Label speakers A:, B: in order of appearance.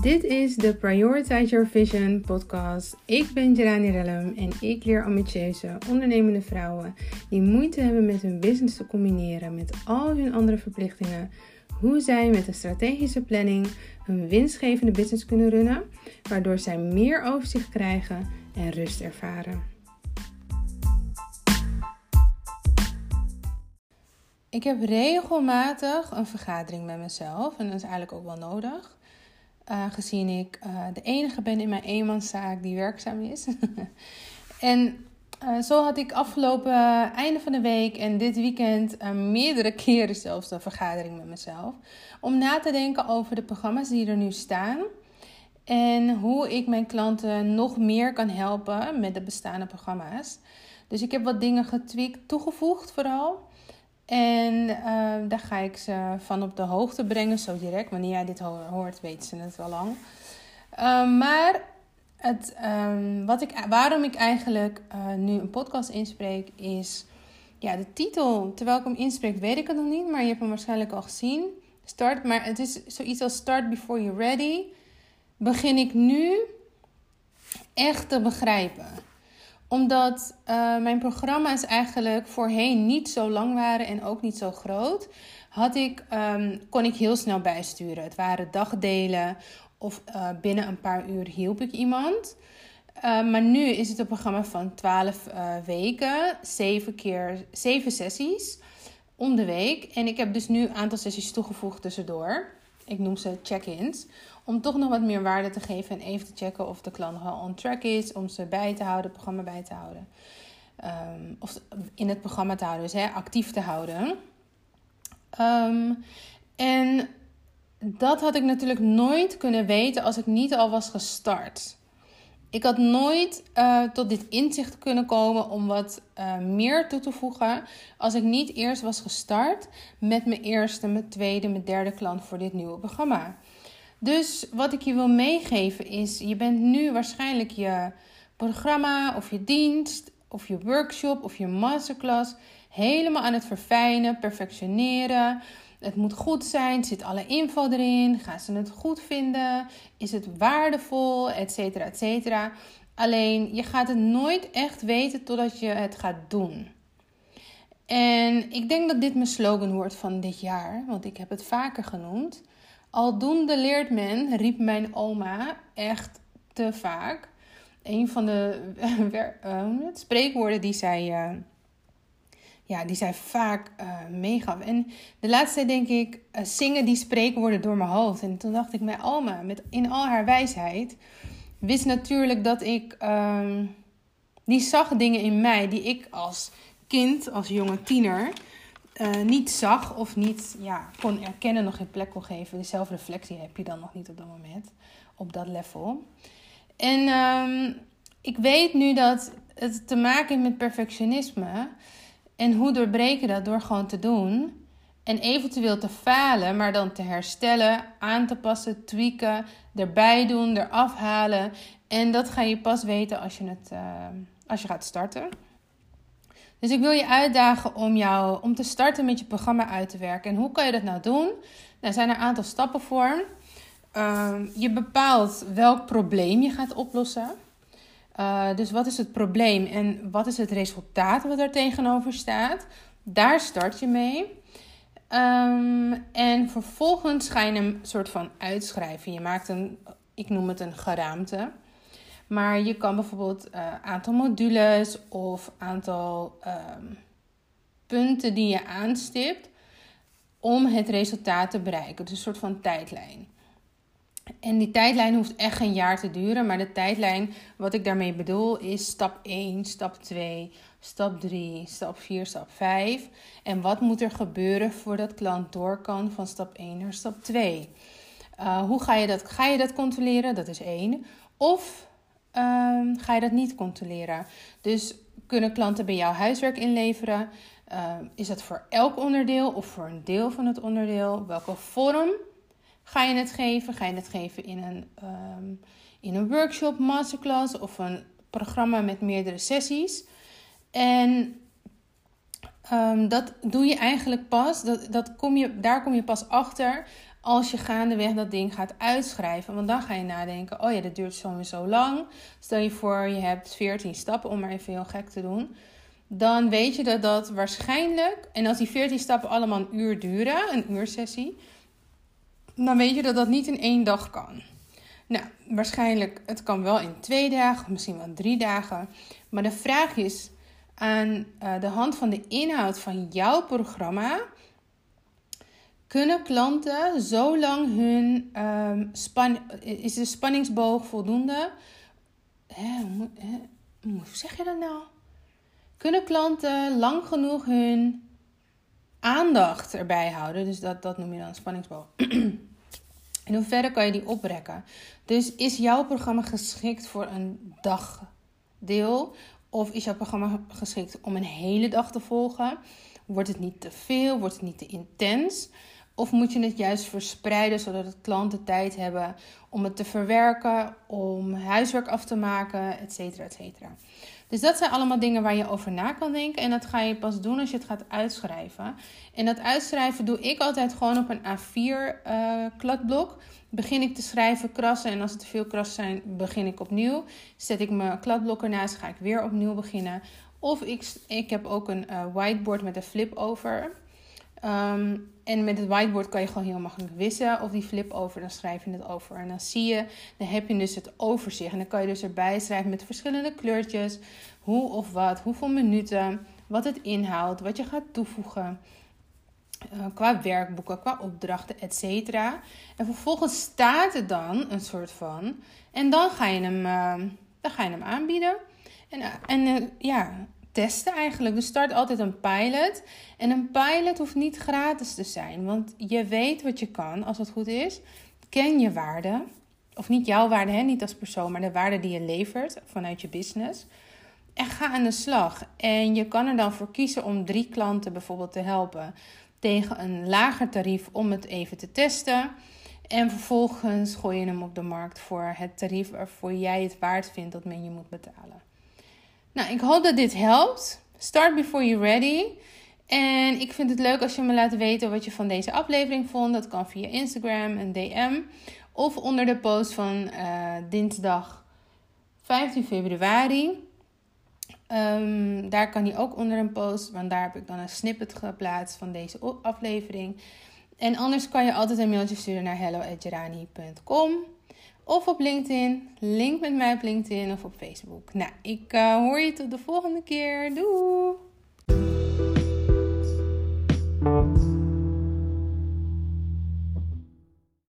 A: Dit is de Prioritize Your Vision podcast. Ik ben Jelani Rellum en ik leer ambitieuze, ondernemende vrouwen die moeite hebben met hun business te combineren met al hun andere verplichtingen, hoe zij met een strategische planning hun winstgevende business kunnen runnen, waardoor zij meer overzicht krijgen en rust ervaren. Ik heb regelmatig een vergadering met mezelf en dat is eigenlijk ook wel nodig. Aangezien ik uh, de enige ben in mijn eenmanszaak die werkzaam is. en uh, zo had ik afgelopen einde van de week en dit weekend meerdere keren zelfs een vergadering met mezelf. Om na te denken over de programma's die er nu staan. En hoe ik mijn klanten nog meer kan helpen met de bestaande programma's. Dus ik heb wat dingen getweakt, toegevoegd vooral. En uh, daar ga ik ze van op de hoogte brengen, zo direct. Wanneer jij dit hoort, weten ze het wel lang. Uh, maar het, um, wat ik, waarom ik eigenlijk uh, nu een podcast inspreek, is ja, de titel. Terwijl ik hem inspreek, weet ik het nog niet, maar je hebt hem waarschijnlijk al gezien. Start, maar het is zoiets als Start Before You're Ready. Begin ik nu echt te begrijpen omdat uh, mijn programma's eigenlijk voorheen niet zo lang waren en ook niet zo groot, had ik, um, kon ik heel snel bijsturen. Het waren dagdelen of uh, binnen een paar uur hielp ik iemand. Uh, maar nu is het een programma van 12 weken, 7 keer 7 sessies om de week. En ik heb dus nu een aantal sessies toegevoegd tussendoor. Ik noem ze check-ins. Om toch nog wat meer waarde te geven en even te checken of de klant al on track is. Om ze bij te houden, het programma bij te houden. Um, of in het programma te houden, dus hè, actief te houden. Um, en dat had ik natuurlijk nooit kunnen weten als ik niet al was gestart. Ik had nooit uh, tot dit inzicht kunnen komen om wat uh, meer toe te voegen als ik niet eerst was gestart met mijn eerste, mijn tweede, mijn derde klant voor dit nieuwe programma. Dus wat ik je wil meegeven is: je bent nu waarschijnlijk je programma of je dienst of je workshop of je masterclass helemaal aan het verfijnen, perfectioneren. Het moet goed zijn, zit alle info erin, gaan ze het goed vinden, is het waardevol, et cetera, et cetera. Alleen je gaat het nooit echt weten totdat je het gaat doen. En ik denk dat dit mijn slogan wordt van dit jaar, want ik heb het vaker genoemd. Aldoende leert men, riep mijn oma echt te vaak. Een van de uh, spreekwoorden die zij, uh, ja, die zij vaak uh, meegaf. En de laatste denk ik, zingen die spreekwoorden door mijn hoofd. En toen dacht ik, mijn oma, met, in al haar wijsheid, wist natuurlijk dat ik... Ehm, die zag dingen in mij die ik als kind, als jonge tiener uh, niet zag of niet ja, kon erkennen, nog geen plek kon geven. De zelfreflectie heb je dan nog niet op dat moment, op dat level. En um, ik weet nu dat het te maken heeft met perfectionisme. En hoe doorbreken dat? Door gewoon te doen. En eventueel te falen, maar dan te herstellen, aan te passen, tweaken, erbij doen, eraf halen. En dat ga je pas weten als je, het, uh, als je gaat starten. Dus ik wil je uitdagen om, jou, om te starten met je programma uit te werken. En hoe kan je dat nou doen? Nou, er zijn er een aantal stappen voor. Uh, je bepaalt welk probleem je gaat oplossen. Uh, dus wat is het probleem en wat is het resultaat wat er tegenover staat? Daar start je mee. Um, en vervolgens ga je een soort van uitschrijven. Je maakt een, ik noem het een geraamte. Maar je kan bijvoorbeeld uh, aantal modules of aantal um, punten die je aanstipt om het resultaat te bereiken. Dus een soort van tijdlijn. En die tijdlijn hoeft echt geen jaar te duren, maar de tijdlijn, wat ik daarmee bedoel, is stap 1, stap 2, stap 3, stap 4, stap 5. En wat moet er gebeuren voordat klant door kan van stap 1 naar stap 2? Uh, hoe ga je dat? Ga je dat controleren? Dat is één. Of um, ga je dat niet controleren. Dus kunnen klanten bij jou huiswerk inleveren? Uh, is dat voor elk onderdeel of voor een deel van het onderdeel? Welke vorm ga je het geven? Ga je het geven in een, um, in een workshop, masterclass of een programma met meerdere sessies? En um, dat doe je eigenlijk pas, dat, dat kom je, daar kom je pas achter als je gaandeweg dat ding gaat uitschrijven. Want dan ga je nadenken: oh ja, dat duurt sowieso lang. Stel je voor, je hebt 14 stappen om maar even heel gek te doen. Dan weet je dat dat waarschijnlijk, en als die 14 stappen allemaal een uur duren, een uursessie, dan weet je dat dat niet in één dag kan. Nou, waarschijnlijk, het kan wel in twee dagen, misschien wel drie dagen. Maar de vraag is aan uh, de hand van de inhoud van jouw programma. Kunnen klanten zo lang hun um, span is de spanningsboog voldoende? Hè, hoe, hoe zeg je dat nou? Kunnen klanten lang genoeg hun aandacht erbij houden? Dus dat, dat noem je dan spanningsboog. In hoeverre kan je die oprekken? Dus is jouw programma geschikt voor een dagdeel? Of is jouw programma geschikt om een hele dag te volgen? Wordt het niet te veel? Wordt het niet te intens? Of moet je het juist verspreiden zodat het klanten tijd hebben om het te verwerken, om huiswerk af te maken, et cetera, et cetera. Dus dat zijn allemaal dingen waar je over na kan denken. En dat ga je pas doen als je het gaat uitschrijven. En dat uitschrijven doe ik altijd gewoon op een A4 uh, eh, kladblok. Begin ik te schrijven, krassen. En als het te veel krassen zijn, begin ik opnieuw. Zet ik mijn kladblok ernaast, ga ik weer opnieuw beginnen. Of ik, ik heb ook een uh, whiteboard met een flip over. Ehm, en met het whiteboard kan je gewoon heel makkelijk wissen of die flip over, dan schrijf je het over. En dan zie je, dan heb je dus het overzicht. En dan kan je dus erbij schrijven met verschillende kleurtjes, hoe of wat, hoeveel minuten, wat het inhoudt, wat je gaat toevoegen. Uh, qua werkboeken, qua opdrachten, etc. En vervolgens staat er dan een soort van. En dan ga je hem, uh, dan ga je hem aanbieden. En, uh, en ja, testen eigenlijk. Dus start altijd een pilot. En een pilot hoeft niet gratis te zijn, want je weet wat je kan als het goed is. Ken je waarde, of niet jouw waarde, hè? niet als persoon, maar de waarde die je levert vanuit je business. En ga aan de slag. En je kan er dan voor kiezen om drie klanten bijvoorbeeld te helpen tegen een lager tarief om het even te testen. En vervolgens gooi je hem op de markt voor het tarief waarvoor jij het waard vindt dat men je moet betalen. Nou, ik hoop dat dit helpt. Start before you're ready. En ik vind het leuk als je me laat weten wat je van deze aflevering vond. Dat kan via Instagram en DM. Of onder de post van uh, dinsdag 15 februari. Um, daar kan je ook onder een post, want daar heb ik dan een snippet geplaatst van deze aflevering. En anders kan je altijd een mailtje sturen naar hello.jerani.com. Of op LinkedIn. Link met mij op LinkedIn of op Facebook. Nou, ik uh, hoor je tot de volgende keer. Doei!